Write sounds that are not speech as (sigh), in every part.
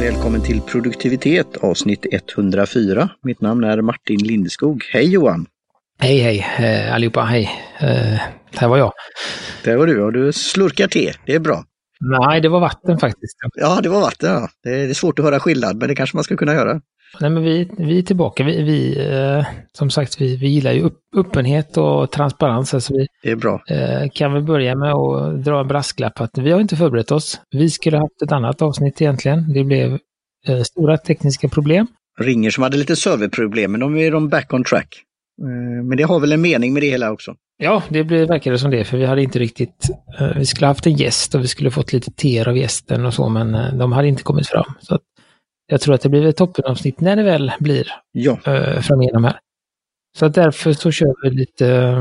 Välkommen till produktivitet avsnitt 104. Mitt namn är Martin Lindeskog. Hej Johan! Hej hej eh, allihopa, hej! Eh, här var jag. Där var du och du slurkar te, det är bra. Nej, det var vatten faktiskt. Ja, det var vatten. Ja. Det är svårt att höra skillnad, men det kanske man ska kunna göra. Nej, men vi, vi är tillbaka. Vi, vi eh, som sagt, vi, vi gillar ju upp, öppenhet och transparens. Alltså vi Det är bra. eh, kan väl börja med att dra en brasklapp att vi har inte förberett oss. Vi skulle ha haft ett annat avsnitt egentligen. Det blev eh, stora tekniska problem. Ringer som hade lite serverproblem, men de är de back on track. Eh, Men det har väl en mening med det hela också. Ja, det verkade som det, för vi hade inte riktigt... Eh, vi skulle haft en gäst och vi skulle fått lite teer av gästen och så, men eh, de hade inte kommit fram. Så att jag tror att det blir ett toppenavsnitt när det väl blir Ja, eh, framigenom här. Så att därför så kör vi lite,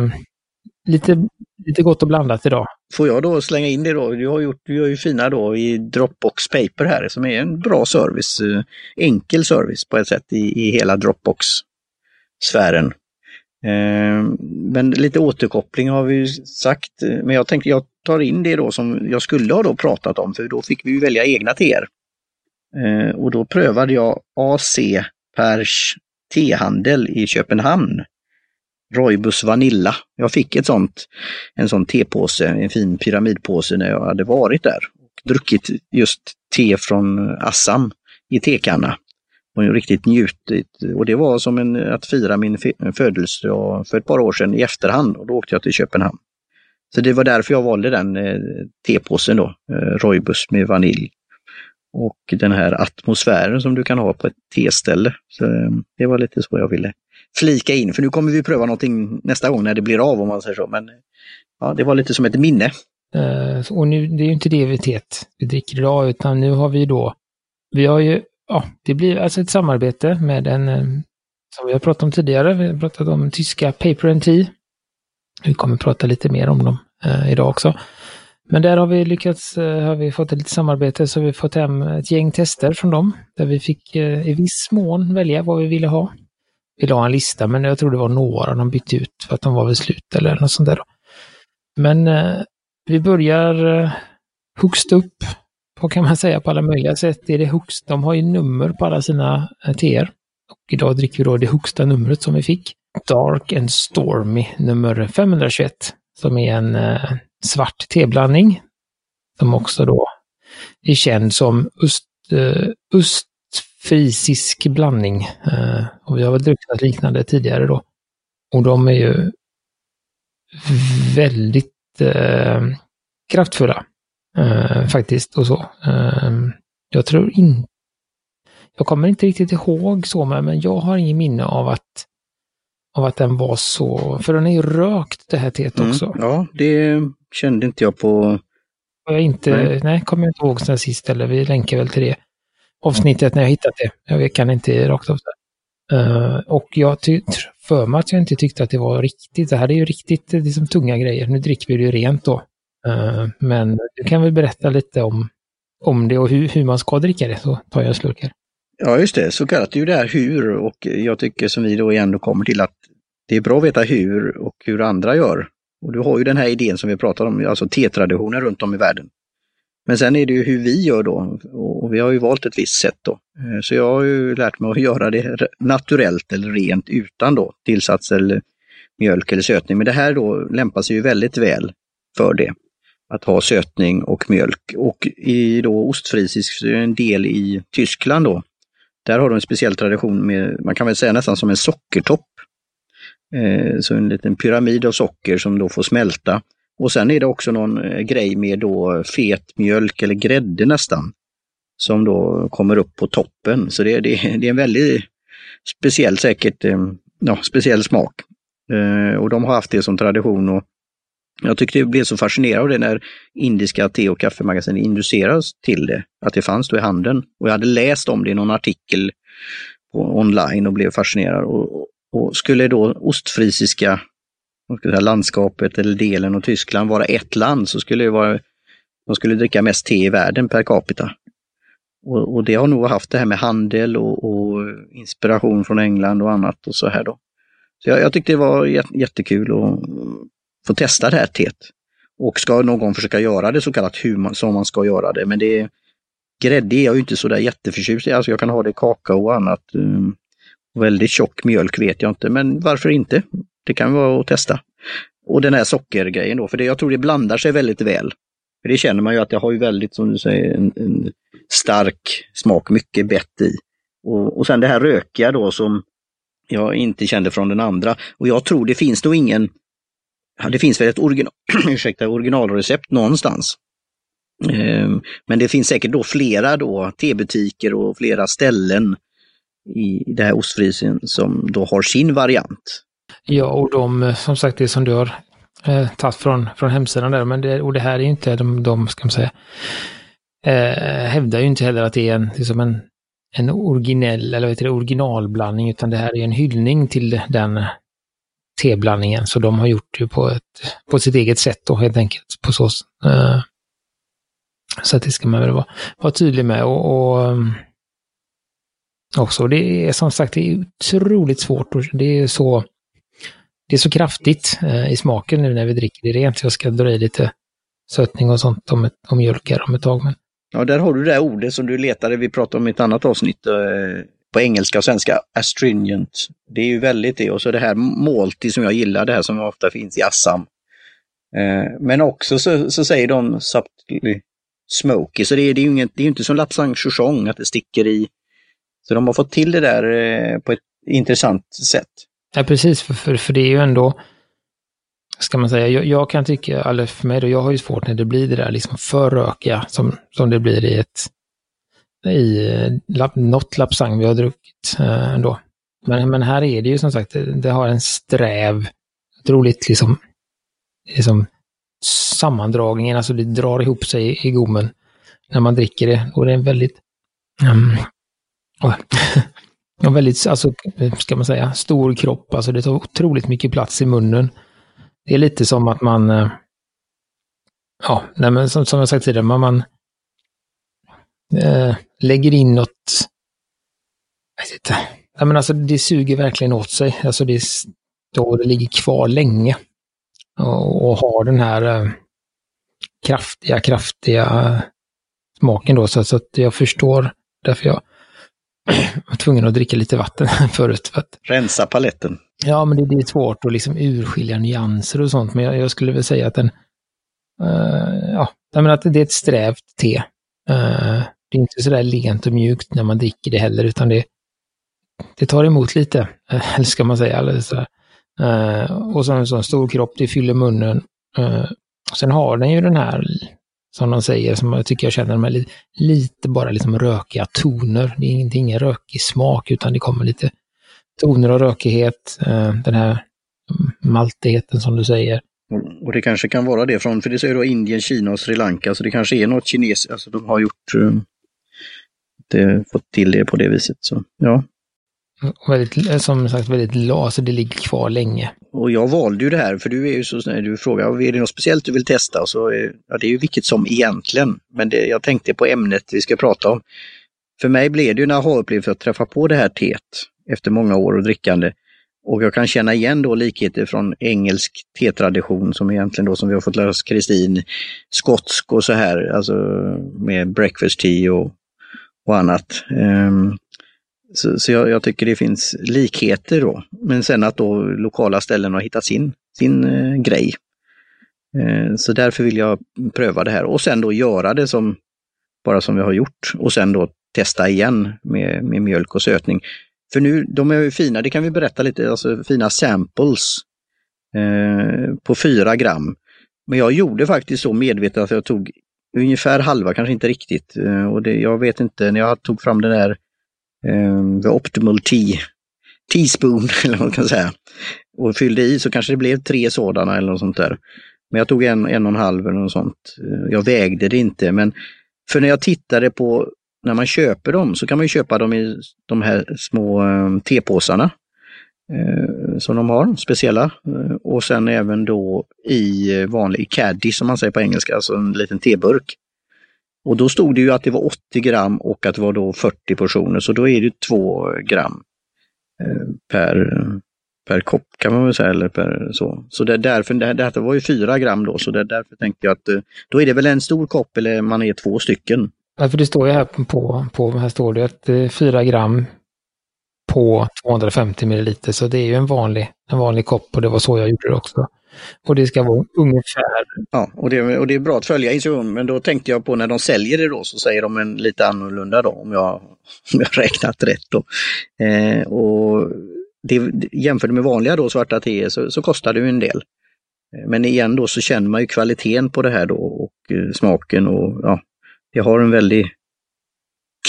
lite, lite gott och blandat idag. får jag då slänga in det då? Du har, gjort, du har ju fina då i Dropbox Paper här som är en bra service, eh, enkel service på ett sätt i, i hela Dropbox-sfären. Eh, Men lite återkoppling har vi ju sagt, eh, men jag tänkte jag tar in det då som jag skulle ha då pratat om, för då fick vi ju välja egna teer. Eh, Och då prövade jag AC Pers tehandel i Köpenhamn. Roibus Vanilla. Jag fick ett sånt, en sån tepåse, en fin pyramidpåse när jag hade varit där. Och druckit just te från Assam i tekanna. Och riktigt njutit. Och det var som en, att fira min födelsedag för ett par år sedan i efterhand och då åkte jag till Köpenhamn. Så det var därför jag valde den eh, tepåsen då, eh, Roibus med vanilj. Och den här atmosfären som du kan ha på ett teställe. Så eh, det var lite så jag ville flika in, för nu kommer vi pröva någonting nästa gång när det blir av om man säger så. Men eh, ja, det var lite som ett minne. Uh, och nu, det är ju inte det vi vet vi dricker idag, utan nu har vi då, vi har ju, ja, det blir alltså ett samarbete med en, som vi har pratat om tidigare, vi har pratat om tyska Paper and Tea. Vi kommer prata lite mer om dem uh, idag också. Men där har vi lyckats, eh, har vi fått ett litet samarbete, så vi fått hem ett gäng tester från dem, där vi fick eh, i viss mån välja vad vi ville ha. Vi la en lista, men jag tror det var några de bytte ut för att de var vid slut eller något sånt där. Men eh, vi börjar högst upp, vad kan man säga, på alla möjliga sätt. Det är det högst, de har ju nummer på alla sina teer. Och idag dricker vi då det högsta numret som vi fick. Dark and Stormy nummer 521, som är en eh, svart teblandning. Som också då är känd som öst, eh, östfrisisk blandning. Eh, och vi har väl druckit något liknande tidigare då. Och de är ju väldigt eh, kraftfulla eh, faktiskt och så. Eh, jag tror inte, jag kommer inte riktigt ihåg så, men men jag har ingen minne av att av att den var så, för den är ju rökt det här teet Mm, också. ja, det kände inte jag på. Jag inte, Nej. nej, kommer jag inte ihåg sen sist, eller vi länkar väl till det avsnittet när jag hittat det. Jag kan inte rakt av. Eh, och jag för mig att jag inte tyckte att det var riktigt, det här är ju riktigt det är som tunga grejer. Nu dricker vi det ju rent då. Eh, men du kan väl berätta lite om, om det och hur, hur man ska dricka det, så tar jag en slurk här. Ja, just det, så kallat det är ju det här hur och jag tycker som vi då ändå kommer till att det är bra att veta hur och hur andra gör. Och du har ju den här idén som vi pratar om, alltså tetraditioner runt om i världen. Men sen är det ju hur vi gör då och vi har ju valt ett visst sätt då. Eh, så jag har ju lärt mig att göra det naturellt eller rent utan då tillsats eller mjölk eller sötning. Men det här då lämpar sig ju väldigt väl för det. Att ha sötning och mjölk. Och i då ostfrisisk så är det en del i Tyskland då. Där har de en speciell tradition med, man kan väl säga nästan som en sockertopp. Eh, så en liten pyramid av socker som då får smälta. Och sen är det också någon eh, grej med då fet mjölk eller grädde nästan. Som då kommer upp på toppen. Så det, det, det är en väldigt speciell säkert, eh, ja, speciell smak. Eh, och de har haft det som tradition. och jag tyckte det blev så fascinerad av det när indiska te och kaffemagasin inducerades till det, att det fanns då i handeln. Och jag hade läst om det i någon artikel på, online och blev fascinerad. Och, och- skulle då ostfrisiska säga, landskapet eller delen av Tyskland vara ett land så skulle det vara, de skulle dricka mest te i världen per capita. Och, och det har nog haft det här med handel och, och inspiration från England och annat och så här då. Så jag, jag tyckte det var jättekul att få testa det här teet. Och ska någon försöka göra det så kallat hur man, som man ska göra det, men det, Grädde är jag ju inte sådär jätteförtjust i, alltså jag kan ha det i kakao och annat. Um, väldigt tjock mjölk vet jag inte, men varför inte? Det kan vara att testa. Och den här sockergrejen då, för det, jag tror det blandar sig väldigt väl. För det känner man ju att det har ju väldigt, som du säger, en, en stark smak, mycket bett i. Och, och sen det här rökiga då som jag inte kände från den andra. Och jag tror det finns då ingen, ja, det finns väl ett original, (clears throat) ursäkta, originalrecept någonstans. Ehm, men det finns säkert då flera då tebutiker och flera ställen i det här ostfrisen som då har sin variant. Ja, och de, eh, som sagt, det som du har eh, tagit från, från hemsidan där, men det, och det här är inte de, de ska man säga, eh, hävdar ju inte heller att det är en, liksom en, en originell, eller vad heter det, originalblandning, utan det här är en hyllning till den teblandningen. Så de har gjort det på, ett, på sitt eget sätt då helt enkelt. På så, eh, så att det ska man väl vara, vara tydlig med. Och, och ehm, också, det är som sagt det är otroligt svårt. Och det är så det är så kraftigt eh, i smaken nu när vi dricker det rent. Jag ska dra i lite sötning och sånt om, ett, om mjölk här om ett tag. Men... Ja, där har du det ordet som du letade, vi pratade om i ett annat avsnitt eh, på engelska och svenska, astringent. Det är ju väldigt det och så det här malty som jag gillar, det här som ofta finns i Assam. Eh, men också så, så säger de subtly smoky, så det är, det är ju inget, det är inte som lapsang chuchong att det sticker i. Så de har fått till det där eh, på ett intressant sätt. Ja, precis, för, för, för det är ju ändå, ska man säga, jag, jag, kan tycka, eller för mig då, jag har ju svårt när det blir det där liksom för rökiga som, som det blir i ett, i eh, lap, något lapsang vi har druckit eh, ändå. Men, men här är det ju som sagt, det, det har en sträv, otroligt liksom, liksom sammandragningen, alltså det drar ihop sig i, gommen när man dricker det. Och det är en väldigt, ehm, um, en (laughs) väldigt, alltså, ska man säga, stor kropp. Alltså det tar otroligt mycket plats i munnen. Det är lite som att man, eh, ja, nej men som, som jag sagt tidigare, man, man äh, lägger in något, jag vet inte, ja, men alltså det suger verkligen åt sig. Alltså det, då det ligger kvar länge. Och, och har den här äh, kraftiga, kraftiga smaken då. Så, så att jag förstår därför jag (clears throat) var tvungen att dricka lite vatten förut. För att, Rensa paletten. Ja, men det, det, är svårt att liksom urskilja nyanser och sånt. Men jag, jag skulle väl säga att den, uh, ja, jag menar att det är ett strävt te. Uh, det är inte sådär lent och mjukt när man dricker det heller, utan det, det tar emot lite, eller eh, (laughs) ska man säga. Eller så uh, och så en sån stor kropp, det fyller munnen. Eh, sen har den ju den här som de säger, som jag tycker jag känner med lite, lite bara liksom rökiga toner. Det är ingenting, ingen rökig smak utan det kommer lite toner och rökighet. Den här maltigheten som du säger. Och det kanske kan vara det från, för det säger då Indien, Kina och Sri Lanka, så det kanske är något kinesiskt, alltså de har gjort, det, fått till det på det viset. Så, ja. Väldigt, som sagt väldigt las, så det ligger kvar länge. Och jag valde ju det här, för du är ju så snäll, du frågar, är det något speciellt du vill testa? Och så, ja, det är ju vilket som egentligen, men det, jag tänkte på ämnet vi ska prata om. För mig blev det ju en aha-upplevelse att träffa på det här teet efter många år och drickande. Och jag kan känna igen då likheter från engelsk tetradition som egentligen då som vi har fått lära oss Kristin, skotsk och så här, alltså med breakfast tea och, och annat. Ehm, så, så jag, jag, tycker det finns likheter då. Men sen att då lokala ställen har hittat sin, sin eh, grej. Eh, så därför vill jag pröva det här och sen då göra det som bara som vi har gjort och sen då testa igen med, med mjölk och sötning. För nu, de är ju fina, det kan vi berätta lite, alltså fina samples eh, på 4 gram. Men jag gjorde faktiskt så medvetet att jag tog ungefär halva, kanske inte riktigt. Eh, och det, jag vet inte, när jag tog fram den där eh, the optimal tea, teaspoon (laughs) eller vad man kan säga. Och fyllde i så kanske det blev tre sådana eller något sånt där. Men jag tog en, en och en halv eller något sånt. Eh, jag vägde det inte men för när jag tittade på när man köper dem så kan man köpa dem i de här små ehm, tepåsarna Eh, som de har, speciella. Eh, och sen även då i eh, vanlig caddy som man säger på engelska, alltså en liten teburk. Och då stod det ju att det var 80 gram och att det var då 40 portioner, så då är det 2 gram per, per kopp kan man väl säga, eller per så. Så det är därför, det, detta var ju 4 gram då, så det är därför tänkte jag att då är det väl en stor kopp eller man är två stycken. Ja, för det står ju här på, på här står det att 4 gram på 250 milliliter, så det är ju en vanlig, en vanlig kopp och det var så jag gjorde det också. Och det ska vara ungefär... Ja, och det, och det är bra att följa instruktionen, men då tänkte jag på när de säljer det då så säger de en lite annorlunda då om jag, (laughs) om jag räknat rätt då. Eh, och det, jämfört med vanliga då svarta teer så, så kostar det ju en del. Eh, men igen då så känner man ju kvaliteten på det här då och eh, smaken och ja, det har en väldig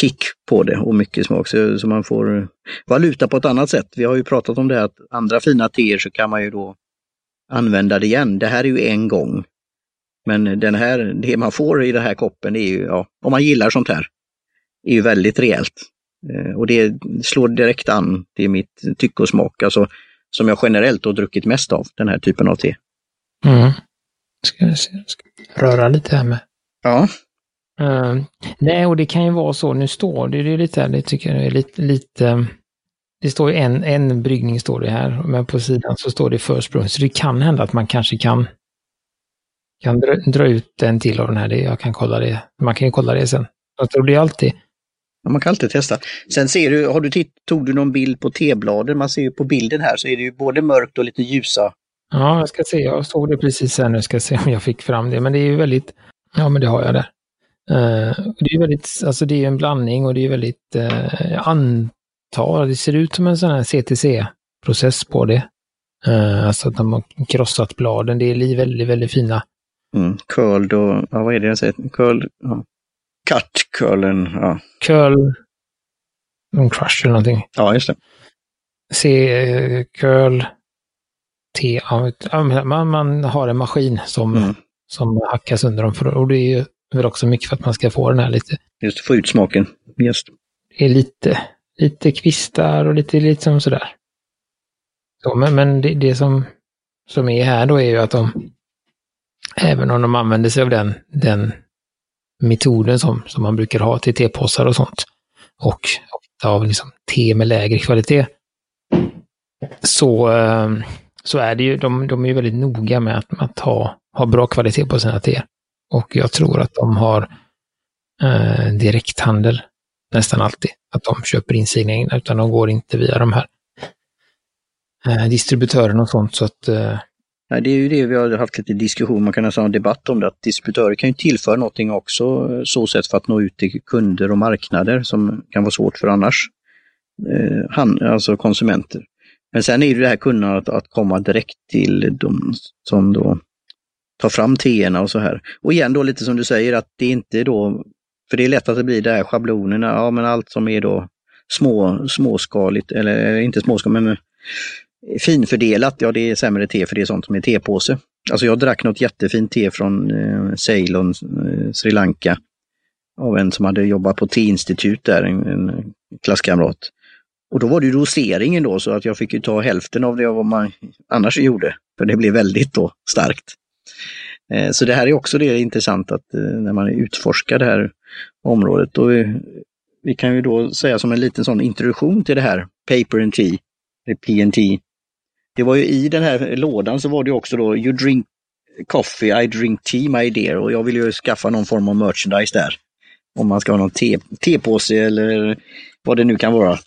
kick på det och mycket smak så, så man får valuta på ett annat sätt. Vi har ju pratat om det här att andra fina teer så kan man ju då använda det igen. Det här är ju en gång. Men den här, det man får i den här koppen är ju, ja, om man gillar sånt här, är ju väldigt rejält. Eh, och det slår direkt an till mitt tycke och smak, alltså som jag generellt har druckit mest av, den här typen av te. Mm. Ska vi se, ska röra lite här med. Ja. Uh, nej, och det kan ju vara så, nu står det, är lite, det tycker jag är lite, lite det står ju en, en bryggning står det här, men på sidan så står det försprång. Så det kan hända att man kanske kan, kan dra, dra ut en till av den här. Det, jag kan kolla det. Man kan ju kolla det sen. Jag tror det är alltid. Ja, man kan alltid testa. Sen ser du, har du titt, tog du någon bild på tebladen? Man ser ju på bilden här så är det ju både mörkt och lite ljusa. Ja, jag ska se. Jag såg det precis här nu. Ska se om jag fick fram det. Men det är ju väldigt, ja men det har jag där. Uh, det är väldigt, alltså det är en blandning och det är väldigt uh, an, tar. Det ser ut som en sån här CTC-process på det. Uh, alltså att de har krossat bladen. Det är väldigt, väldigt fina. Mm, curled och, ja, vad är det jag säger? Curled, ja. Cut, curlen, ja. Curl, en crush eller någonting. Ja, just det. C, curl, T, ja, man, man har en maskin som, mm. som hackar sönder dem. För, och det är ju väl också mycket för att man ska få den här lite... Just få ut smaken. Just. Det är lite, lite kvistar och lite, lite som sådär. Så, men men det, det, som, som är här då är ju att de, även om de använder sig av den, den metoden som, som man brukar ha till tepåsar och sånt, och ofta av liksom te med lägre kvalitet, så, ehm, så är det ju, de, de är ju väldigt noga med att, att ha, ha bra kvalitet på sina teer. Och jag tror att de har eh, direkthandel nästan alltid. Att de köper in sina egna, utan de går inte via de här eh, distributörerna och sånt. Så att, eh... Nej, det är ju det vi har haft lite diskussion, man kan nästan ha en debatt om det, att distributörer kan ju tillföra någonting också, eh, så sätt för att nå ut till kunder och marknader som kan vara svårt för annars, eh, han, alltså konsumenter. Men sen är det det här kunnandet att, att komma direkt till de som då ta fram teerna och så här. Och igen då lite som du säger att det är inte då för det är lätt att det blir det här schablonerna, ja men allt som är då små, småskaligt, eller inte småskaligt men eh, finfördelat, ja det är sämre te för det är sånt som är tepåse. Alltså jag drack något jättefint te från eh, Ceylon, eh, Sri Lanka, av en som hade jobbat på teinstitut där, en, en klasskamrat. Och då var det ju doseringen då så att jag fick ju ta hälften av det vad man annars gjorde, för det blev väldigt då starkt. Eh, så det här är också det intressant att eh, när man utforskar det här området. Och vi, vi kan ju då säga som en liten sån introduktion till det här Paper and Tea, PNT. Det var ju i den här lådan så var det också då You drink coffee, I drink tea my dear och jag vill ju skaffa någon form av merchandise där. Om man ska ha någon te, tepåse eller vad det nu kan vara.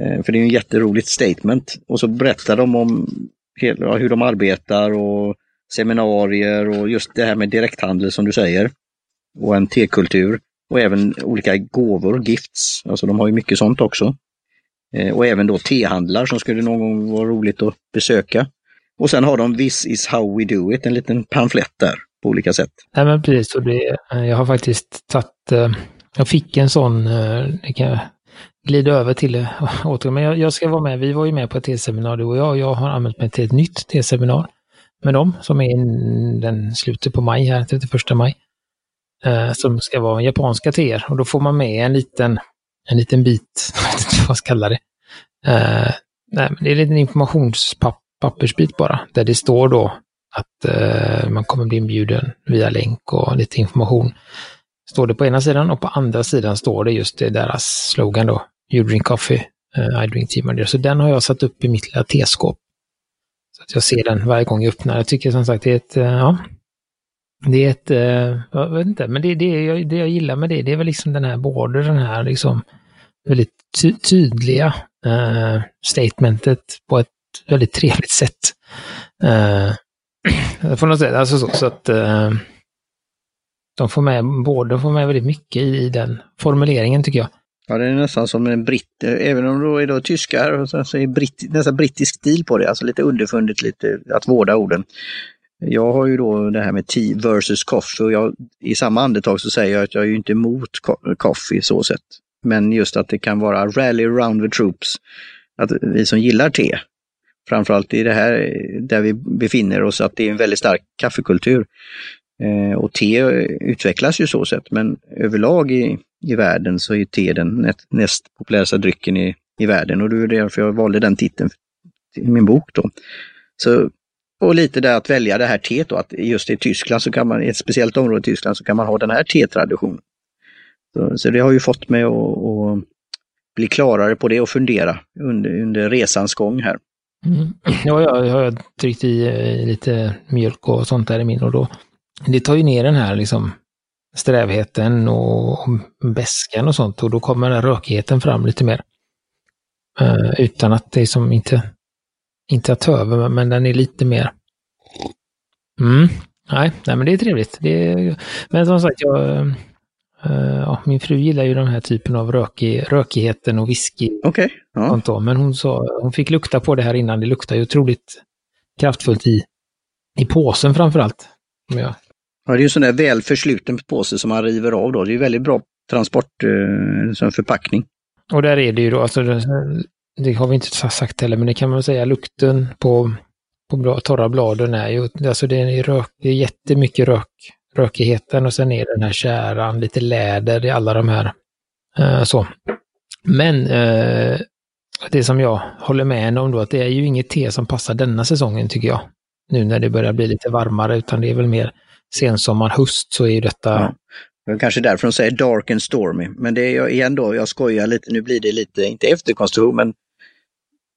Eh, för det är ju en jätteroligt statement. Och så berättar de om hur de arbetar och seminarier och just det här med direkthandel som du säger. Och en tekultur. Och även olika gåvor, gifts. Alltså de har ju mycket sånt också. Eh, och även då tehandlar som skulle någon gång vara roligt att besöka. Och sen har de This is how we do it, en liten pamflett där på olika sätt. Nej men precis, och det, eh, jag har faktiskt tagit, eh, jag fick en sån, det kan jag glida över till (laughs) återigen. men jag, jag, ska vara med, vi var ju med på ett teseminarium och jag, jag har anmält mig till ett nytt teseminarium med dem som är den slutet på maj här, 31 maj. Eh, som ska vara japanska teer och då får man med en liten, en liten bit, (laughs) jag vet inte vad man ska kalla det. Eh, nej, men det är en liten informationspappersbit bara, där det står då att eh, man kommer bli inbjuden via länk och lite information. Står det på ena sidan och på andra sidan står det just det, deras slogan då, You drink coffee, uh, I drink tea. Så den har jag satt upp i mitt lilla teskåp. Att jag ser den varje gång jag öppnar. Jag tycker som sagt det är ett, eh, ja, det är ett, eh, jag vet inte, men det, det, jag, det jag gillar med det, det är väl liksom den här, både den här liksom väldigt ty tydliga eh, statementet på ett väldigt trevligt sätt. Eh, (clears throat) på något sätt, alltså så, så att eh, de får med, båda får med väldigt mycket i, i den formuleringen tycker jag. Ja, det är nästan som en britt, eh, även om det är då tyskar, så är britt, nästan brittisk stil på det, alltså lite underfundigt, lite att vårda orden. Jag har ju då det här med tea versus coffee och jag, i samma andetag så säger jag att jag är ju inte emot coffee så sätt. Men just att det kan vara rally around the troops. Att vi som gillar te, framförallt i det här eh, där vi befinner oss, att det är en väldigt stark kaffekultur. Eh, och te utvecklas ju så sätt, men överlag i, i världen så är te den näst populäraste drycken i, i världen och det är därför jag valde den titeln i min bok. Då. Så, och lite där att välja det här teet då, att just i Tyskland så kan man, i ett speciellt område i Tyskland så kan man ha den här tetraditionen. Så, så det har ju fått mig att, att bli klarare på det och fundera under, under resans gång här. Mm. (clears throat) Ja, jag, jag har tryckt i lite mjölk och sånt där i min och då det tar ju ner den här liksom strävheten och bäskan och sånt och då kommer den rökigheten fram lite mer. Uh, utan att det är som inte, inte att ta över, men den är lite mer. Mm. Nej, nej, men det är trevligt. Det är, men som sagt, jag, uh, ja, min fru gillar ju den här typen av rökig, rökigheten och whisky. Okej. Okay. Ja. Men hon, sa, hon fick lukta på det här innan. Det luktar ju otroligt kraftfullt i, i påsen framförallt. Ja. Ja, det är ju en sån där väl försluten påse som man river av då. Det är ju väldigt bra transport eh, som förpackning. Och där är det ju då, alltså det, har vi inte sagt heller, men det kan man väl säga, lukten på, på torra bladen är ju, alltså det är, rök, det är jättemycket rök, rökigheten och sen är det den här käran, lite läder i alla de här. Eh, så. Men eh, det som jag håller med om då, att det är ju inget te som passar denna säsongen tycker jag. Nu när det börjar bli lite varmare, utan det är väl mer sensommar, höst så är ju detta... Ja. Det är kanske därför de säger dark and stormy. Men det är igen då, jag skojar lite, nu blir det lite, inte efterkonstruktion, men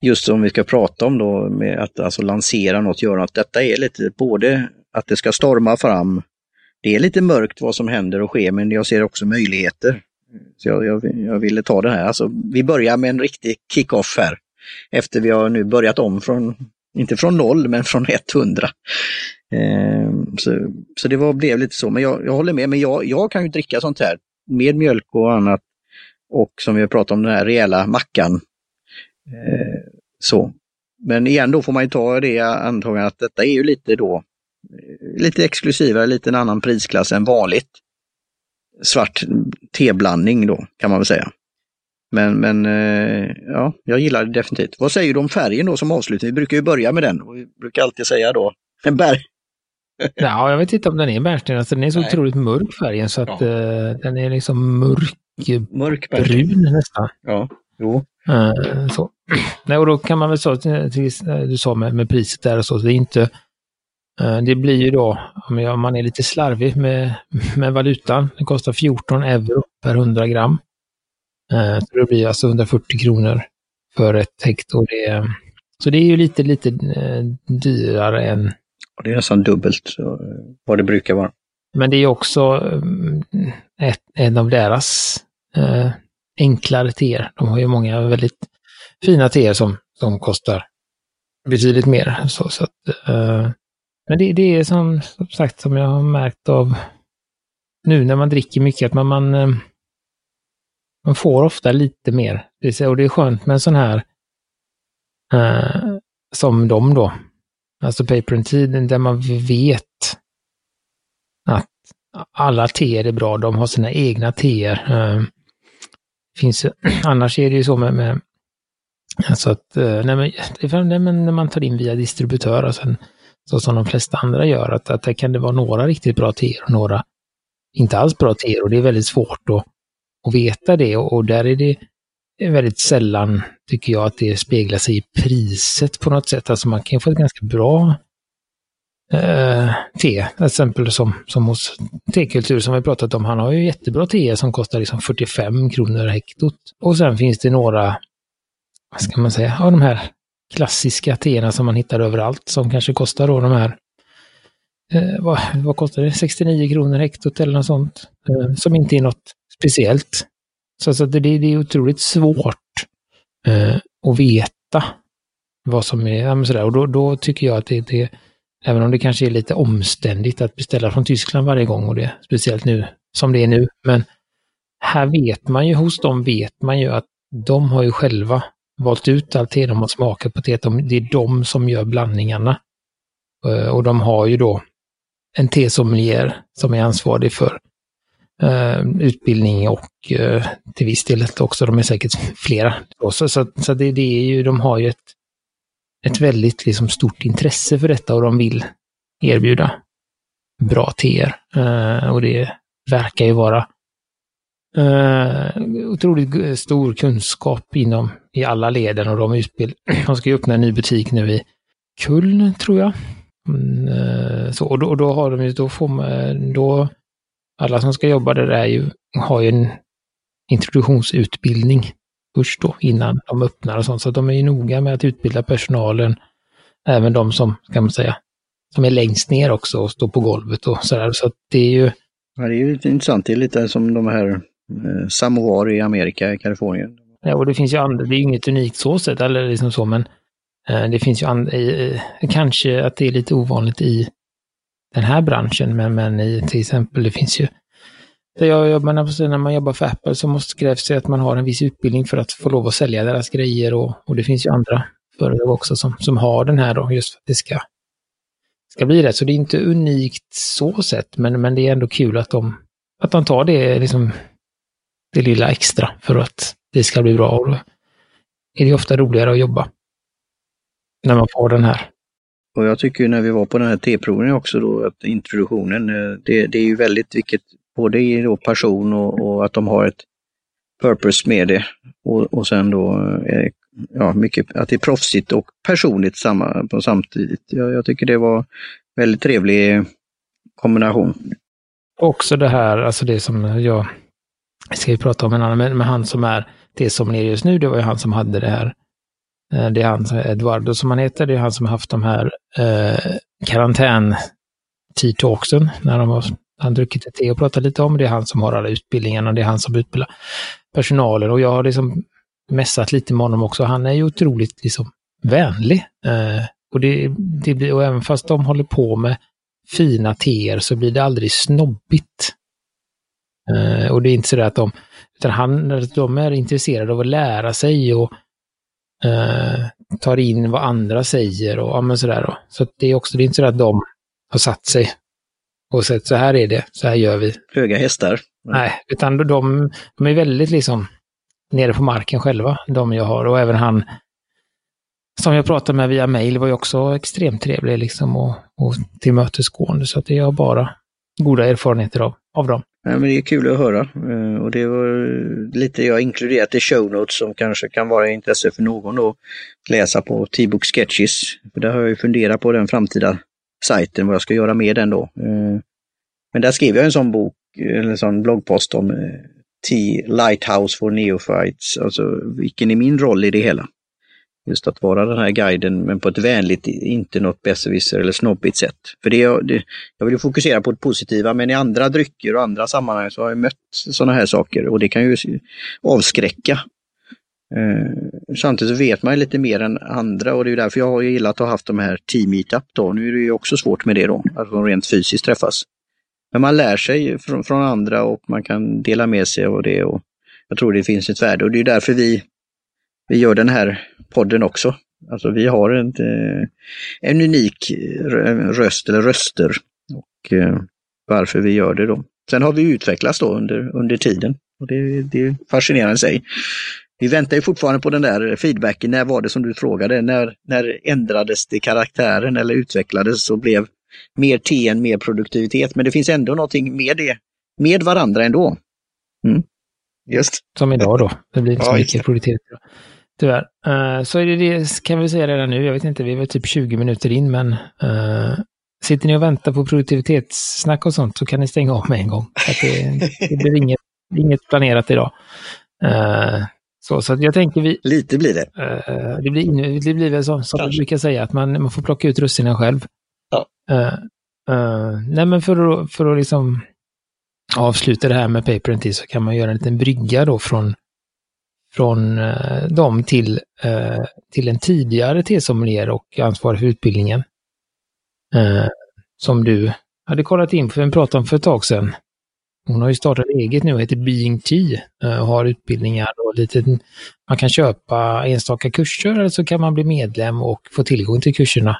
just som vi ska prata om då med att alltså lansera något, göra något. Detta är lite både att det ska storma fram, det är lite mörkt vad som händer och sker, men jag ser också möjligheter. Så jag, jag, jag ville ta det här. Alltså, vi börjar med en riktig kick-off här. Efter vi har nu börjat om från, inte från noll, men från 100. Ehm, så, så det var, blev lite så, men jag, jag håller med. Men jag, jag kan ju dricka sånt här med mjölk och annat. Och som vi pratat om, den här rejäla mackan. Eh, så. Men igen då får man ju ta det antagandet att detta är ju lite då eh, lite exklusivare, lite en annan prisklass än vanligt svart teblandning då kan man väl säga. Men, men eh, ja, jag gillar det definitivt. Vad säger du om färgen då som avslutning? Vi brukar ju börja med den och vi brukar alltid säga då en berg, ja, jag vet inte om den är bärnsten. Alltså, den är så Nej. otroligt mörk färgen så att ja. uh, den är liksom mörk, mörk nästan. Ja, jo. Uh, så. Nej, och då kan man väl säga, till, du sa med, med priset där och så, det är inte det blir ju då, om man är lite slarvig med, med valutan, det kostar 14 euro per 100 gram. Så det blir alltså 140 kronor för ett hekto. Det, så det är ju lite, lite dyrare än och det är nästan dubbelt eh, vad det brukar vara. Men det är också eh, ett, en av deras eh, enklare teer. De har ju många väldigt fina teer som, som kostar betydligt mer. Så, så att, eh, men det, det är som, som, sagt som jag har märkt av nu när man dricker mycket att man, man, eh, man får ofta lite mer. Och det är skönt med en sån här eh, som de då, Alltså paper and tiden där man vet att alla teer är bra, de har sina egna teer. Ehm, finns, (clears throat) annars är det ju så med, med alltså att eh, nej, men, nej, men när man tar in via distributör, och sen, så som de flesta andra gör, att, att det kan det vara några riktigt bra teer och några inte alls bra teer och det är väldigt svårt att, att veta det och, och där är det är väldigt sällan, tycker jag, att det speglar sig i priset på något sätt. Alltså man kan få ett ganska bra eh, te, till exempel som, som hos Tekultur som vi pratat om. Han har ju jättebra te som kostar liksom 45 kronor hektot. Och sen finns det några, vad ska man säga, av de här klassiska teerna som man hittar överallt som kanske kostar då de här eh, vad, vad kostar det? 69 kronor hektot eller något sånt. Eh, som inte är något speciellt. Så så det, det är otroligt svårt eh, att veta vad som är, ja, sådär. och då, då tycker jag att det, det, även om det kanske är lite omständigt att beställa från Tyskland varje gång och det, speciellt nu som det är nu, men här vet man ju, hos dem vet man ju att de har ju själva valt ut allt det de har smakat på teet, Det är de som gör blandningarna. Eh, och de har ju då en tesommelier som är ansvarig för Eh, utbildning och eh, till viss del också, de är säkert flera. Så, så, så det, det, är ju, de har ju ett, ett väldigt liksom, stort intresse för detta och de vill erbjuda bra teer. Eh, och det verkar ju vara Uh, otroligt stor kunskap inom i alla leden och de utbild (clears throat) De ska ju öppna en ny butik nu i Kuln, tror jag. Mm, så, och då, och då, har de ju, då får man, då, alla som ska jobba där är ju, har ju en introduktionsutbildning först då, innan de öppnar och sånt. Så de är ju noga med att utbilda personalen, även de som, kan man säga, som är längst ner också och står på golvet och sådär. Så det är ju... Ja, det är ju intressant. Det är lite som de här eh, samovar i Amerika, i Kalifornien. Ja, och det finns ju andra, det är ju inget unikt så sett, eller liksom så, men eh, det finns ju andra, eh, kanske att det är lite ovanligt i den här branschen, men, men i, till exempel, det finns ju där jag jobbar, alltså, när man jobbar för Apple så måste krävs det att man har en viss utbildning för att få lov att sälja deras grejer och, och det finns ju andra företag också som, som har den här då, just för att det ska, ska bli rätt. Så det är inte unikt så sett, men, men det är ändå kul att de, att de tar det liksom det lilla extra för att det ska bli bra. Och då är det ofta roligare att jobba när man får den här. Och jag tycker när vi var på den här T-provningen också då, att introduktionen, eh, det, det är ju väldigt vilket, både i då person och, och, att de har ett purpose med det. Och, och sen då, eh, ja, mycket, att det är proffsigt och personligt samma, på samtidigt. Jag, jag tycker det var väldigt trevlig kombination. Också det här, alltså det som jag ska ju prata om en annan, men, men han som är det som är just nu, det var ju han som hade det här. Eh, det är han, Eduardo som han heter, det är han som har haft de här eh, karantän T-talksen, när de har han druckit ett te och pratat lite om. Det är han som har alla utbildningarna, det är han som utbildar personalen. Och jag har liksom mässat lite med honom också. Han är ju otroligt liksom vänlig. Eh, och, det, det blir, och även fast de håller på med fina teer så blir det aldrig snobbigt. Eh, och det är inte så att de, utan han, de är intresserade av att lära sig och uh, tar in vad andra säger och ja, men sådär. Då. Så det är också, det är inte så att de har satt sig och sett så här är det, så här gör vi. Höga hästar. Nej, utan de, de är väldigt liksom nere på marken själva, de jag har. Och även han som jag pratade med via mail var ju också extremt trevlig liksom och, och tillmötesgående. Så att är bara goda erfarenheter av, av dem. Men det är kul att höra eh, och det var lite jag inkluderat i show notes som kanske kan vara intresse för någon att läsa på T-book Sketches. För där har jag ju funderat på den framtida sajten, vad jag ska göra med den då. Eh, men där skrev jag en sån bok, eller en sån bloggpost om eh, T Lighthouse for Neophytes, alltså vilken är min roll i det hela? Just att vara den här guiden men på ett vänligt, inte något besserwisser eller snobbigt sätt. För det, det, jag vill ju fokusera på det positiva men i andra drycker och andra sammanhang så har jag mött sådana här saker och det kan ju avskräcka. Eh, samtidigt så vet man lite mer än andra och det är därför jag har gillat att ha haft de här team meetup då. Nu är det ju också svårt med det då, att de rent fysiskt träffas. Men man lär sig från, från andra och man kan dela med sig av det och jag tror det finns ett värde och det är därför vi vi gör den här podden också. Alltså vi har en, eh, en unik röst eller röster och eh, varför vi gör det då. Sen har vi utvecklats då under, under tiden och det, det är fascinerande i sig. Vi väntar ju fortfarande på den där feedbacken. När var det som du frågade? När, när ändrades det karaktären eller utvecklades och blev mer T än mer produktivitet? Men det finns ändå någonting med det, med varandra ändå. Mm. Just. Som idag då. Det blir inte så ja, mycket produktivitet. Tyvärr. Uh, så är det, det kan vi säga redan nu. Jag vet inte, vi är väl typ 20 minuter in, men uh, sitter ni och väntar på produktivitetssnack och sånt så kan ni stänga av med en gång. Det, det blir inget, inget planerat idag. Uh, så, så jag tänker vi... Lite blir det. det, blir, det blir väl så, som vi brukar säga, att man, man får plocka ut russinen själv. Ja. Uh, nej men för att, för att liksom avsluta det här med paper så kan man göra en liten brygga då från, från eh, dem till, eh, till en tidigare T-sommelier och ansvarig för utbildningen. Eh, som du hade kollat in på, vi pratade om för ett tag sedan. Hon har ju startat eget nu och heter Being Tea och har utbildningar och lite, man kan köpa enstaka kurser eller så kan man bli medlem och få tillgång till kurserna.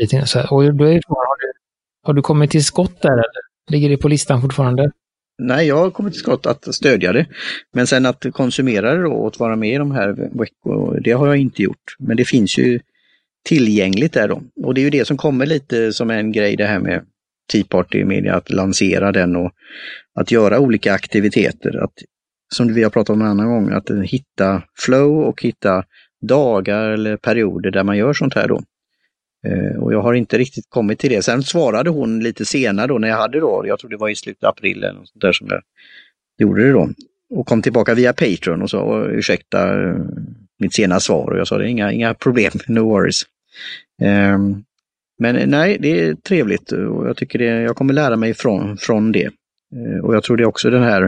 Lite så här. Och då är frågan, har du, har du kommit till skott där eller? Ligger det på listan fortfarande? Nej, jag har kommit till skott att stödja det. Men sen att konsumera det då och att vara med i de här veckorna, det har jag inte gjort. Men det finns ju tillgängligt där då. Och det är ju det som kommer lite som en grej det här med Tea Party Media, att lansera den och att göra olika aktiviteter. Att, som vi har pratat om en annan gång, att hitta flow och hitta dagar eller perioder där man gör sånt här då. Eh, och jag har inte riktigt kommit till det. Sen svarade hon lite senare då när jag hade då, jag tror det var i slutet av april eller något där som jag gjorde det då. Och kom tillbaka via Patreon och sa ursäkta eh, mitt sena svar och jag sa det inga, inga problem, (laughs) no worries. Um, men nej, det är trevligt och jag tycker det, jag kommer lära mig från, från det. Uh, och jag tror det är också den här,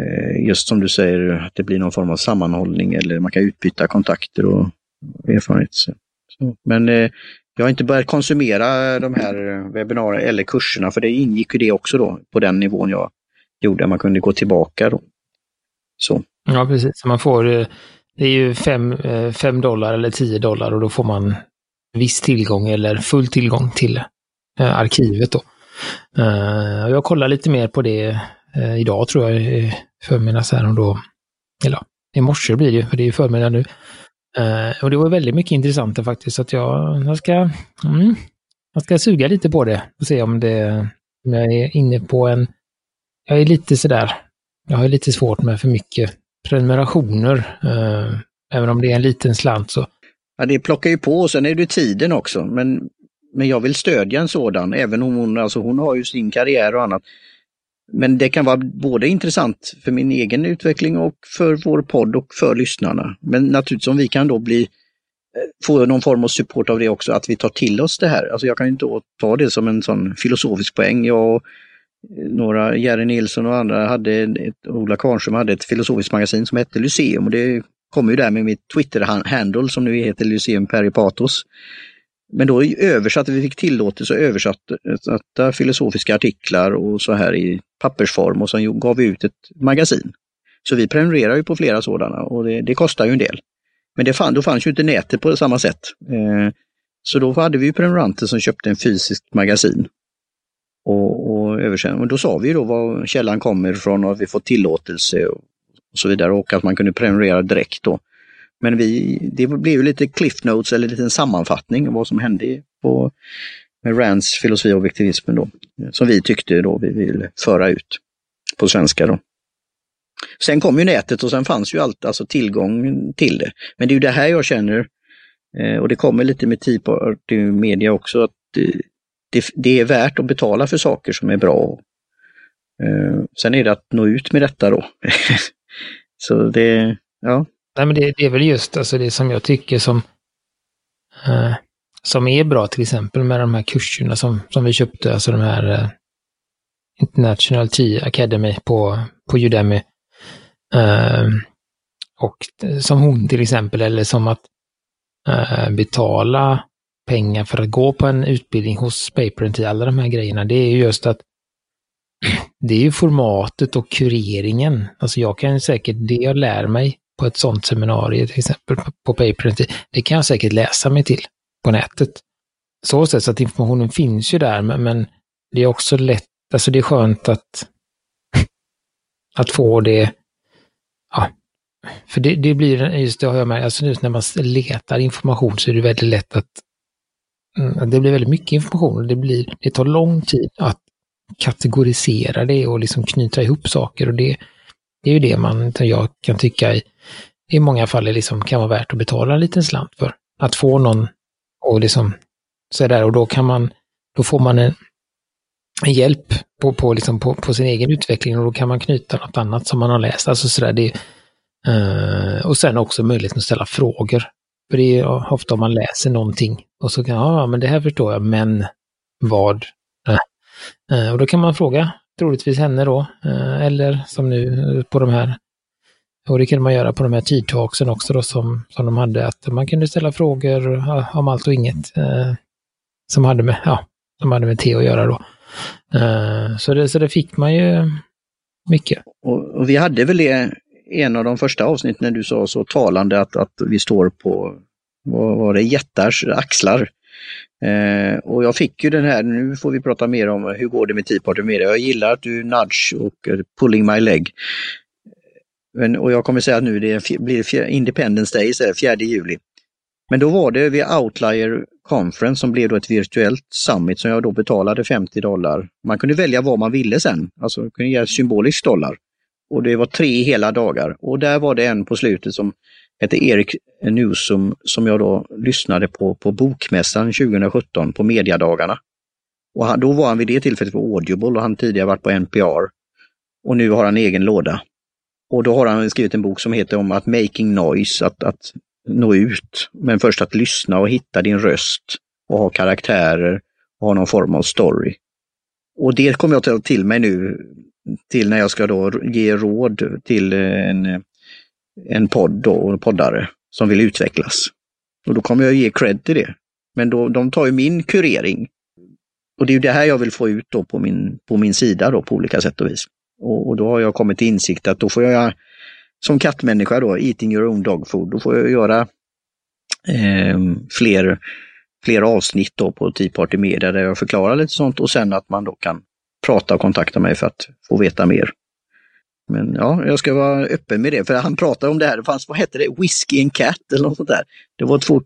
uh, just som du säger, att det blir någon form av sammanhållning eller man kan utbyta kontakter och erfarenheter. Men eh, jag har inte börjat konsumera de här eh, webbinarierna eller kurserna för det ingick ju det också då på den nivån jag gjorde. Man kunde gå tillbaka då. Så. Ja, precis. Man får, eh, det är ju 5 eh, dollar eller 10 dollar och då får man viss tillgång eller full tillgång till eh, arkivet då. Uh, jag kollar lite mer på det uh, idag tror jag, i förmiddags här och då, eller i morse blir det ju, för det är ju förmiddag nu. Uh, och det var väldigt mycket intressant faktiskt, så att jag, jag, ska, mm, jag ska suga lite på det och se om, det, om jag är inne på en... Jag är lite sådär, jag har lite svårt med för mycket prenumerationer. Uh, även om det är en liten slant så. Ja, det plockar ju på och sen är det tiden också. Men, men jag vill stödja en sådan, även om hon, alltså hon har ju sin karriär och annat. Men det kan vara både intressant för min egen utveckling och för vår podd och för lyssnarna. Men naturligtvis om vi kan då bli eh, få någon form av support av det också, att vi tar till oss det här. Alltså jag kan ju inte ta det som en sån filosofisk poäng. Jag och eh, några, Jerry Nilsson och andra hade, ett, Ola Karnström hade ett filosofiskt magasin som hette Lyceum och det kommer ju där med mitt Twitter-handle som nu heter Lyceum Peripatos. Men då översatte vi, fick tillåtelse att översätta filosofiska artiklar och så här i pappersform och sen gav vi ut ett magasin. Så vi prenumererar ju på flera sådana och det, det kostar ju en del. Men det fann, då fanns ju inte nätet på samma sätt. Eh, så då hade vi prenumeranter som köpte en fysisk magasin. Och, och, och då sa vi då var källan kommer ifrån och vi fått tillåtelse och, och så vidare och att man kunde prenumerera direkt då. Men vi, det blev lite cliff notes eller en liten sammanfattning av vad som hände på, med Rands filosofi och objektivismen då. Som vi tyckte då vi vill föra ut på svenska då. Sen kom ju nätet och sen fanns ju allt, alltså tillgång till det. Men det är ju det här jag känner, eh, och det kommer lite med Tea Party Media också, att det, det, är värt att betala för saker som är bra. Eh, sen är det att nå ut med detta då. (laughs) Så det, ja, Nej, men det, det, är väl just alltså det som jag tycker som, eh, som är bra till exempel med de här kurserna som, som vi köpte, alltså de här eh, International Tea Academy på, på Udemy. Eh, och eh, som hon till exempel, eller som att eh, betala pengar för att gå på en utbildning hos Paper i alla de här grejerna, det är ju just att (clears throat) det är ju formatet och kureringen. Alltså jag kan säkert, det jag lär mig på ett sådant seminarium, till exempel på Paper, det kan jag säkert läsa mig till på nätet. Så sätt så att informationen finns ju där, men, men det är också lätt, alltså det är skönt att, (laughs) att få det, ja, för det, det blir, just det har jag märkt, alltså just när man letar information så är det väldigt lätt att mm, det blir väldigt mycket information det, blir, det tar lång tid att kategorisera det och liksom knyta ihop saker och det, det är ju det man, jag kan tycka i, i många fall är liksom, kan vara värt att betala en liten slant för. Att få någon och liksom sådär och då kan man, då får man en, en hjälp på, på, liksom på, på, sin egen utveckling och då kan man knyta något annat som man har läst. Alltså sådär, det, eh, och sen också möjligheten att ställa frågor. För det är ofta om man läser någonting och så kan ja, men det här förstår jag, men vad? Eh, eh och då kan man fråga troligtvis henne då, eh, eller som nu på de här, och det kunde man göra på de här tidtalksen också då som, som de hade, att man kunde ställa frågor om allt och inget eh, som hade med, ja, som hade med te att göra då. Eh, så, det, så det fick man ju mycket. Och, och vi hade väl det en av de första avsnitten när du sa så talande att, att vi står på, vad var det, jättars axlar. Eh, och jag fick ju den här, nu får vi prata mer om hur går det med Tea Party med det. Jag gillar att du nudge och eh, pulling my leg. Men, och jag kommer säga att nu det blir Independence Day, istället, 4 juli. Men då var det vid Outlier Conference som blev då ett virtuellt summit som jag då betalade 50 dollar. Man kunde välja vad man ville sen, alltså kunde ge symbolisk dollar. Och det var tre hela dagar. Och där var det en på slutet som hette Erik Newsom som jag då lyssnade på på Bokmässan 2017 på mediadagarna. Och han, då var han vid det tillfället på Audible och han tidigare varit på NPR. Och nu har han egen låda. Och då har han skrivit en bok som heter om att making noise, att, att nå ut. Men först att lyssna och hitta din röst och ha karaktärer och ha någon form av story. Och det kommer jag ta till mig nu till när jag ska då ge råd till en, en podd då, och poddare som vill utvecklas. Och då kommer jag ge cred till det. Men då, de tar ju min kurering. Och det är ju det här jag vill få ut då på min, på min sida då på olika sätt och vis. Och, och då har jag kommit till insikt att då får jag som kattmänniska då, eating your own dog food, då får jag göra eh, fler, fler avsnitt då på Tea Party Media där jag förklarar lite sånt och sen att man då kan prata och kontakta mig för att få veta mer. Men ja, jag ska vara öppen med det, för han pratade om det här, det fanns, vad hette det, Whiskey and Cat eller något sånt där. Det var två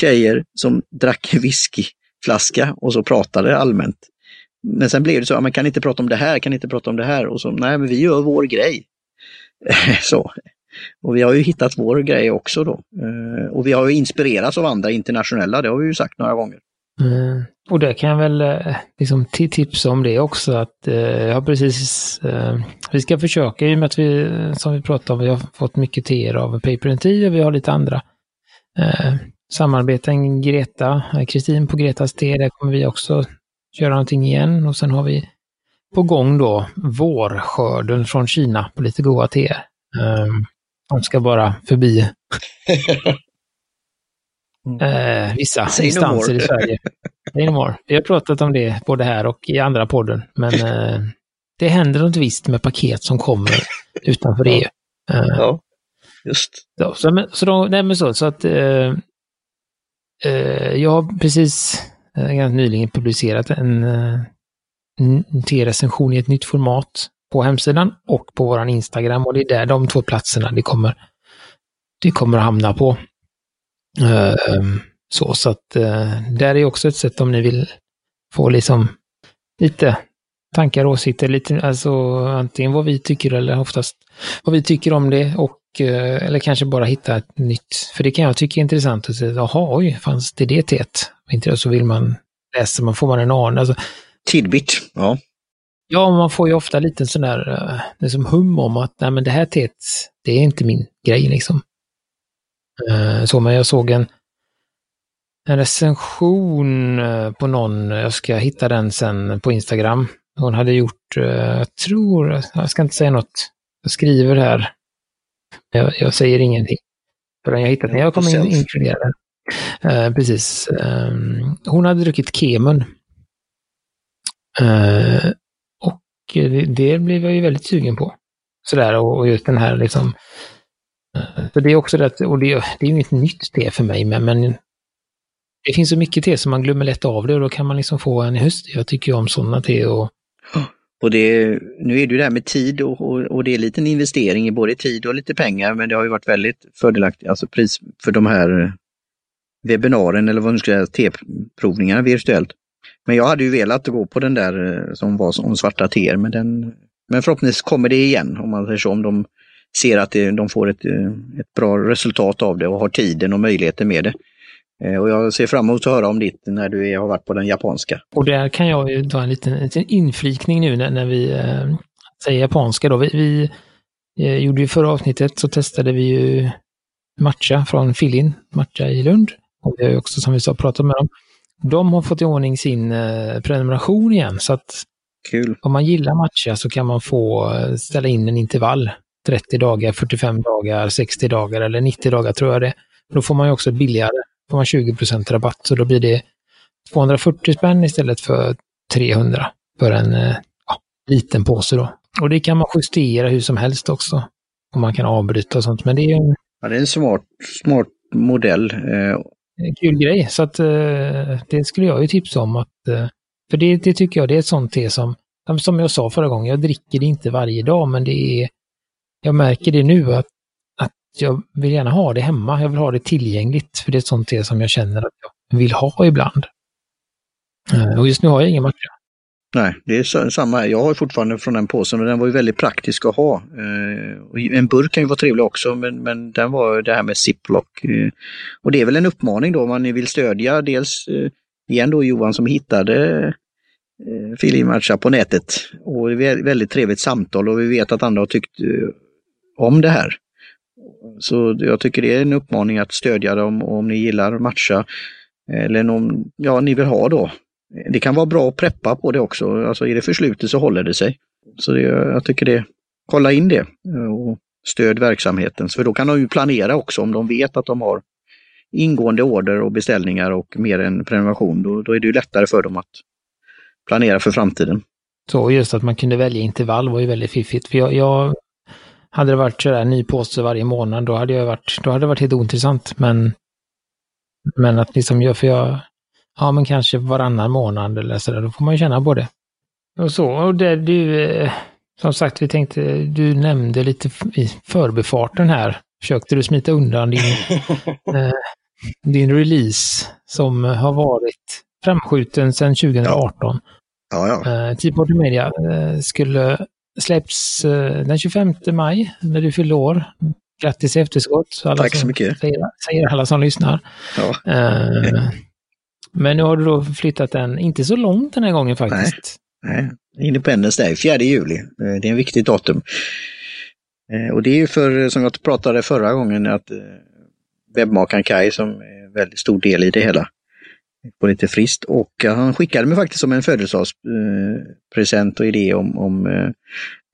tjejer som drack whiskyflaska och så pratade allmänt. Men sen blev det så, ja, man kan inte prata om det här, kan inte prata om det här och så, nej men vi gör vår grej. (laughs) så. Och vi har ju hittat vår grej också då. Eh, och vi har ju inspirerats av andra internationella, det har vi ju sagt några gånger. Mm. Och det kan jag väl eh, liksom tipsa om det också att eh, jag har precis, eh, vi ska försöka i och med att vi, eh, som vi pratade om, vi har fått mycket teer av Paper and Tea och vi har lite andra eh, samarbeten. Greta, Kristin på Gretas te, där kommer vi också köra någonting igen och sen har vi på gång då vårskörden från Kina på lite goda teer. Um, de ska bara förbi (laughs) eh, vissa Say instanser no i Sverige. (laughs) Say no more. Vi har pratat om det både här och i andra podden, men (laughs) eh, det händer något visst med paket som kommer (laughs) utanför EU. Eh, ja, just. Så, så, så, då, nej, men så, så att eh, eh jag har precis eh, nyligen publicerat en T-recension i ett nytt format på hemsidan och på våran Instagram och det är där de två platserna det kommer, det kommer att hamna på. Uh, så, så att uh, där är också ett sätt om ni vill få liksom lite tankar och åsikter, lite, alltså antingen vad vi tycker eller oftast vad vi tycker om det och uh, eller kanske bara hitta ett nytt, för det kan jag tycka är intressant att säga, jaha, oj, fanns det det teet? Inte så vill man läsa, man får man en aning. Alltså, Tidbit, ja. Ja, man får ju ofta lite sån där liksom hum om att nej men det här teet, det är inte min grej liksom. Uh, så, men jag såg en, en recension uh, på någon, jag ska hitta den sen på Instagram. Hon hade gjort, uh, jag tror, jag ska inte säga något, jag skriver här. Jag, jag säger ingenting förrän jag hittat den. Jag kommer in, inkludera den. precis. Um, hon hade druckit Kemun och det, det, blev jag ju väldigt sugen på. Sådär, och, och just den här liksom... Så det är också det, och det, det är inget nytt te för mig, men, men det finns så mycket te som man glömmer lätt av det och då kan man liksom få en höst. Jag tycker ju om sådana te och... Och det, nu är det ju det här med tid och, och, och, det är en liten investering i både tid och lite pengar, men det har ju varit väldigt fördelaktigt, alltså pris för de här webbinaren eller vad nu ska säga, teprovningarna virtuellt. Men jag hade ju velat gå på den där eh, som var om svarta teer, men, den, men förhoppningsvis kommer det igen om man säger så, om de ser att det, de får ett, eh, ett bra resultat av det och har tiden och möjligheten med det. Eh, och jag ser fram emot att höra om ditt när du har varit på den japanska. Och där kan jag ju ta en liten, en liten inflikning nu när, när vi äh, säger japanska. Då. Vi, vi äh, gjorde ju förra avsnittet så testade vi ju Matcha från Fillin, Matcha i Lund. Och vi har ju också, som vi sa, pratat med dem. De har fått i ordning sin eh, prenumeration igen, så att Kul. om man gillar Matcha så kan man få eh, ställa in en intervall. 30 dagar, 45 dagar, 60 dagar eller 90 dagar tror jag det. Då får man ju också billigare, får man 20% rabatt, så då blir det 240 spänn istället för 300 för en eh, ja, liten påse då. Och det kan man justera hur som helst också. Och man kan avbryta och sånt, men det är en Ja, det är en smart, smart modell. Eh, en kul grej. Så att eh, det skulle jag ju tipsa om att, för det, det tycker jag det är ett sånt te som, som jag sa förra gången, jag dricker det inte varje dag, men det är, jag märker det nu att, att jag vill gärna ha det hemma, jag vill ha det tillgängligt, för det är sånt te som jag känner att jag vill ha ibland. Eh, och just nu har jag ingen matcha. Nej, det är samma. Jag har fortfarande från den påsen och den var ju väldigt praktisk att ha. Eh, en burk kan ju vara trevlig också men, men den var det här med ziplock. Eh, och det är väl en uppmaning då om man vill stödja dels eh, igen då Johan som hittade Filmatcha på nätet. Och det är väldigt trevligt samtal och vi vet att andra har tyckt om det här. Så jag tycker det är en uppmaning att stödja dem om ni gillar matcha eller om ja, ni vill ha då det kan vara bra att preppa på det också. Alltså är det förslutet så håller det sig. Så det, jag tycker det, kolla in det och stöd verksamheten. För då kan de ju planera också om de vet att de har ingående order och beställningar och mer än prenumeration. Då, då är det ju lättare för dem att planera för framtiden. Så just att man kunde välja intervall var ju väldigt fiffigt. För jag, jag hade det varit sådär ny påse varje månad, då hade jag varit, då hade det varit helt ointressant. Men, men att liksom, jag, för jag, ja men kanske varannan månad eller sådär, då får man ju känna på det. Och så, och det du, eh, som sagt, vi tänkte, du nämnde lite i förbifarten här, försökte du smita undan din, (laughs) eh, din release som har varit framskjuten sedan 2018. Ja, ja. Eh, Media eh, skulle släpps eh, den 25 maj när du fyllde år. Grattis i efterskott. Alla Tack så mycket. Säger, säger alla som lyssnar. Ja. Eh, men nu har du då flyttat den, inte så långt den här gången faktiskt. Nej, Independence Day, 4 juli. Eh, Det är en viktigt datum. Och det är ju för, som jag pratade förra gången, att webbmakaren Kai som är en väldigt stor del i det hela. På lite frist och han skickade mig faktiskt som en födelsedagspresent och idé om, om eh,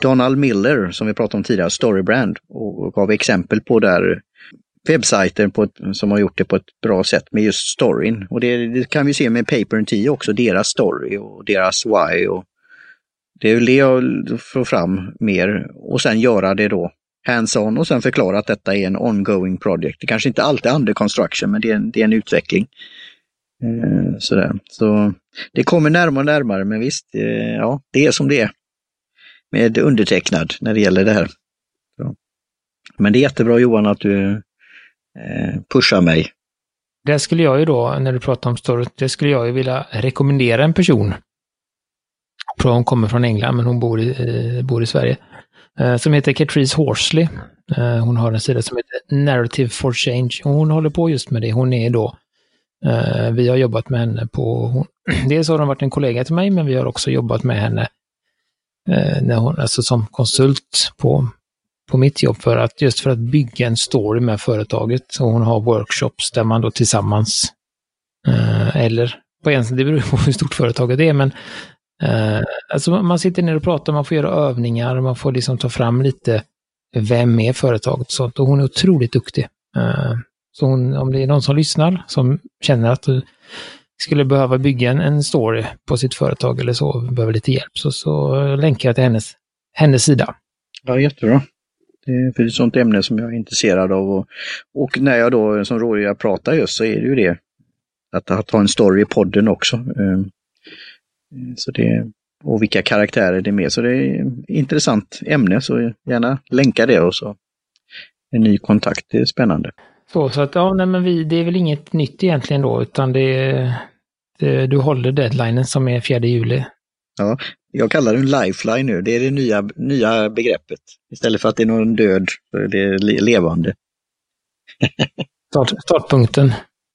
Donald Miller som vi pratade om tidigare, Storybrand och, gav exempel på där webbsajter på ett, som har gjort det på ett bra sätt med just storyn. Och det, det kan vi se med Paper and Tea också, deras story och deras why. Och det är väl det jag får fram mer och sen göra det då hands-on och sen förklara att detta är en ongoing project. Det kanske inte alltid är under construction men det är en, det är en utveckling. Eh, sådär. Så det kommer närmare och närmare men visst, eh, ja det är som det är. Med undertecknad när det gäller det här. Så. Men det är jättebra Johan att du eh, pushar mig. Där skulle jag ju då, när du pratar om story, det skulle jag ju vilja rekommendera en person. Jag tror hon kommer från England, men hon bor i, eh, bor i Sverige. Eh, som heter Catrice Horsley. Eh, hon har en sida som heter Narrative for Change. Hon håller på just med det. Hon är då, eh, Eh, vi har jobbat med henne på, (clears throat) dels har hon varit en kollega till mig, men vi har också jobbat med henne eh, när hon, alltså som konsult på, på mitt jobb för att just för att bygga en story med företaget. Så hon har workshops där man då tillsammans, eh, eller på en, det beror på hur stort företaget är, men alltså man sitter ner och pratar, man får göra övningar, man får liksom ta fram lite vem är företaget och sånt. Och hon är otroligt duktig. Så hon, om det är någon som lyssnar som känner att du skulle behöva bygga en, en story på sitt företag eller så, behöver lite hjälp, så, så länkar jag till hennes, hennes sida. Ja, jättebra. Det är ett sånt ämne som jag är intresserad av. Och, och när jag då som rådgivare pratar just så är det ju det. Att, att ha en story i podden också. Ehm, så det, och vilka karaktärer det är med. Så det är ett intressant ämne så gärna länka det och så en ny kontakt. Det är spännande. Så, så att ja, nej, men vi, det är väl inget nytt egentligen då, utan det, det du håller deadlinen som är 4 juli. Ja, jag kallar det en lifeline nu. Det är det nya, nya begreppet. Istället för att det är någon död, så är det le- levande. (laughs) Start, startpunkten.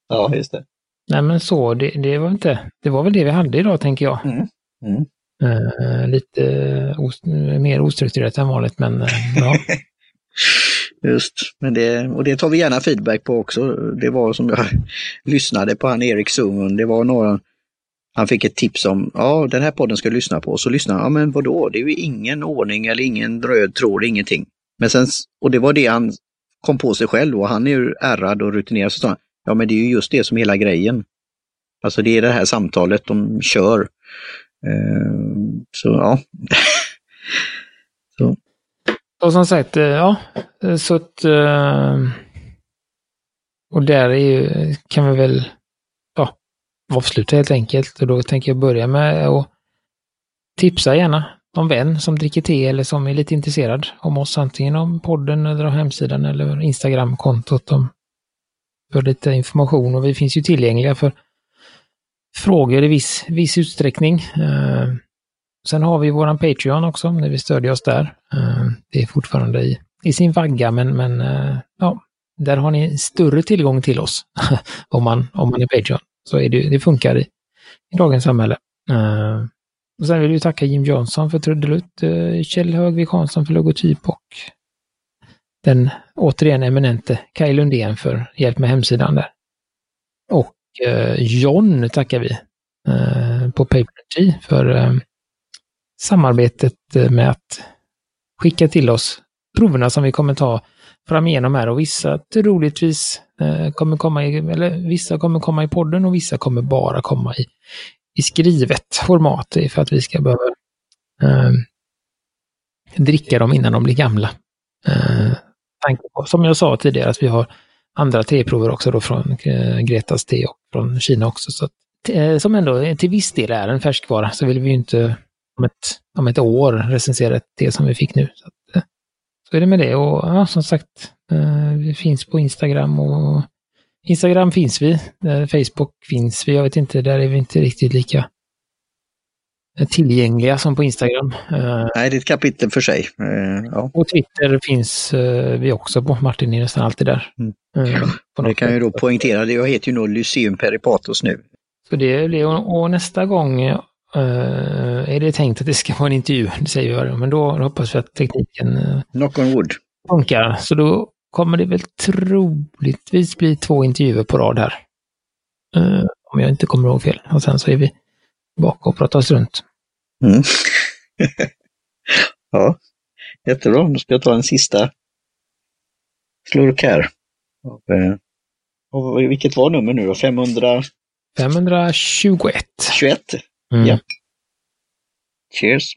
Ja, just det. Nej men så, det, det var inte, det var väl det vi hade idag tänker jag. Mm. Mm. Eh, lite os, mer ostrukturerat än vanligt, men eh, ja. (laughs) Just, men det, och det tar vi gärna feedback på också. Det var som jag (laughs) lyssnade på han Erik Sungen, det var några, han fick ett tips om, ja den här podden ska du lyssna på, så lyssnade han, ja men vadå, det är ju ingen ordning eller ingen röd tråd, ingenting. Men sen, och det var det han kom på sig själv och han är ju ärrad och rutinerad, så sa han, ja men det är ju just det som är hela grejen. Alltså det är det här samtalet de kör. Uh, så ja. (laughs) Och som sagt, eh, ja, eh, så att... Eh, och där är ju, kan vi väl ja, avsluta helt enkelt. Och då tänker jag börja med att tipsa gärna någon vän som dricker te eller som är lite intresserad om oss, antingen om podden eller om hemsidan eller Instagram-kontot. Om, för lite information och vi finns ju tillgängliga för frågor i viss, viss utsträckning. Sen har vi våran Patreon också, ni vi stödjer oss där. Eh, det är fortfarande i, i sin vagga, men, men eh, ja, där har ni större tillgång till oss (laughs) om, man, om man är Patreon. Så är det, det funkar i, i dagens samhälle. Eh, och sen vill vi tacka Jim Johnson för trudelutt, Kjell Högvik Hansson för logotyp och den återigen eminente Kaj Lundén för hjälp med hemsidan där. Och Eh, John tackar vi eh, på Paperty för eh, samarbetet eh, med att skicka till oss proverna som vi kommer ta fram igenom här och vissa troligtvis eh, kommer komma i, eller vissa kommer komma i podden och vissa kommer bara komma i, i skrivet format för att vi ska behöva eh, dricka dem innan de blir gamla. Eh, som jag sa tidigare att vi har andra teprover också då från eh, Gretas te och från Kina också. Så att, som ändå till viss del är en färskvara, så vill vi ju inte om ett, om ett år recensera ett te som vi fick nu. Så, att, eh, så är det med det och ja, som sagt, eh, vi finns på Instagram och Instagram finns vi, Facebook finns vi, jag vet inte, där är vi inte riktigt lika tillgängliga som på Instagram. Nej, det är ett kapitel för sig. Ja. Och Twitter finns vi också på. Martin är nästan alltid där. Mm. Mm, det kan jag då poängtera, jag heter ju nog Lyceum Peripatos nu. Så det är det, och nästa gång uh, är det tänkt att det ska vara en intervju, (laughs) det säger jag, men då hoppas vi att tekniken uh, Knock on wood. funkar. Så då kommer det väl troligtvis bli två intervjuer på rad här. Uh, om jag inte kommer ihåg fel. Och sen så är vi tillbaka och pratar runt. Mm. (laughs) ja, jättebra. Då ska jag ta en sista slurk här. Och, och vilket var nummer nu då? 500? 521. 21? Mm. Ja. Cheers!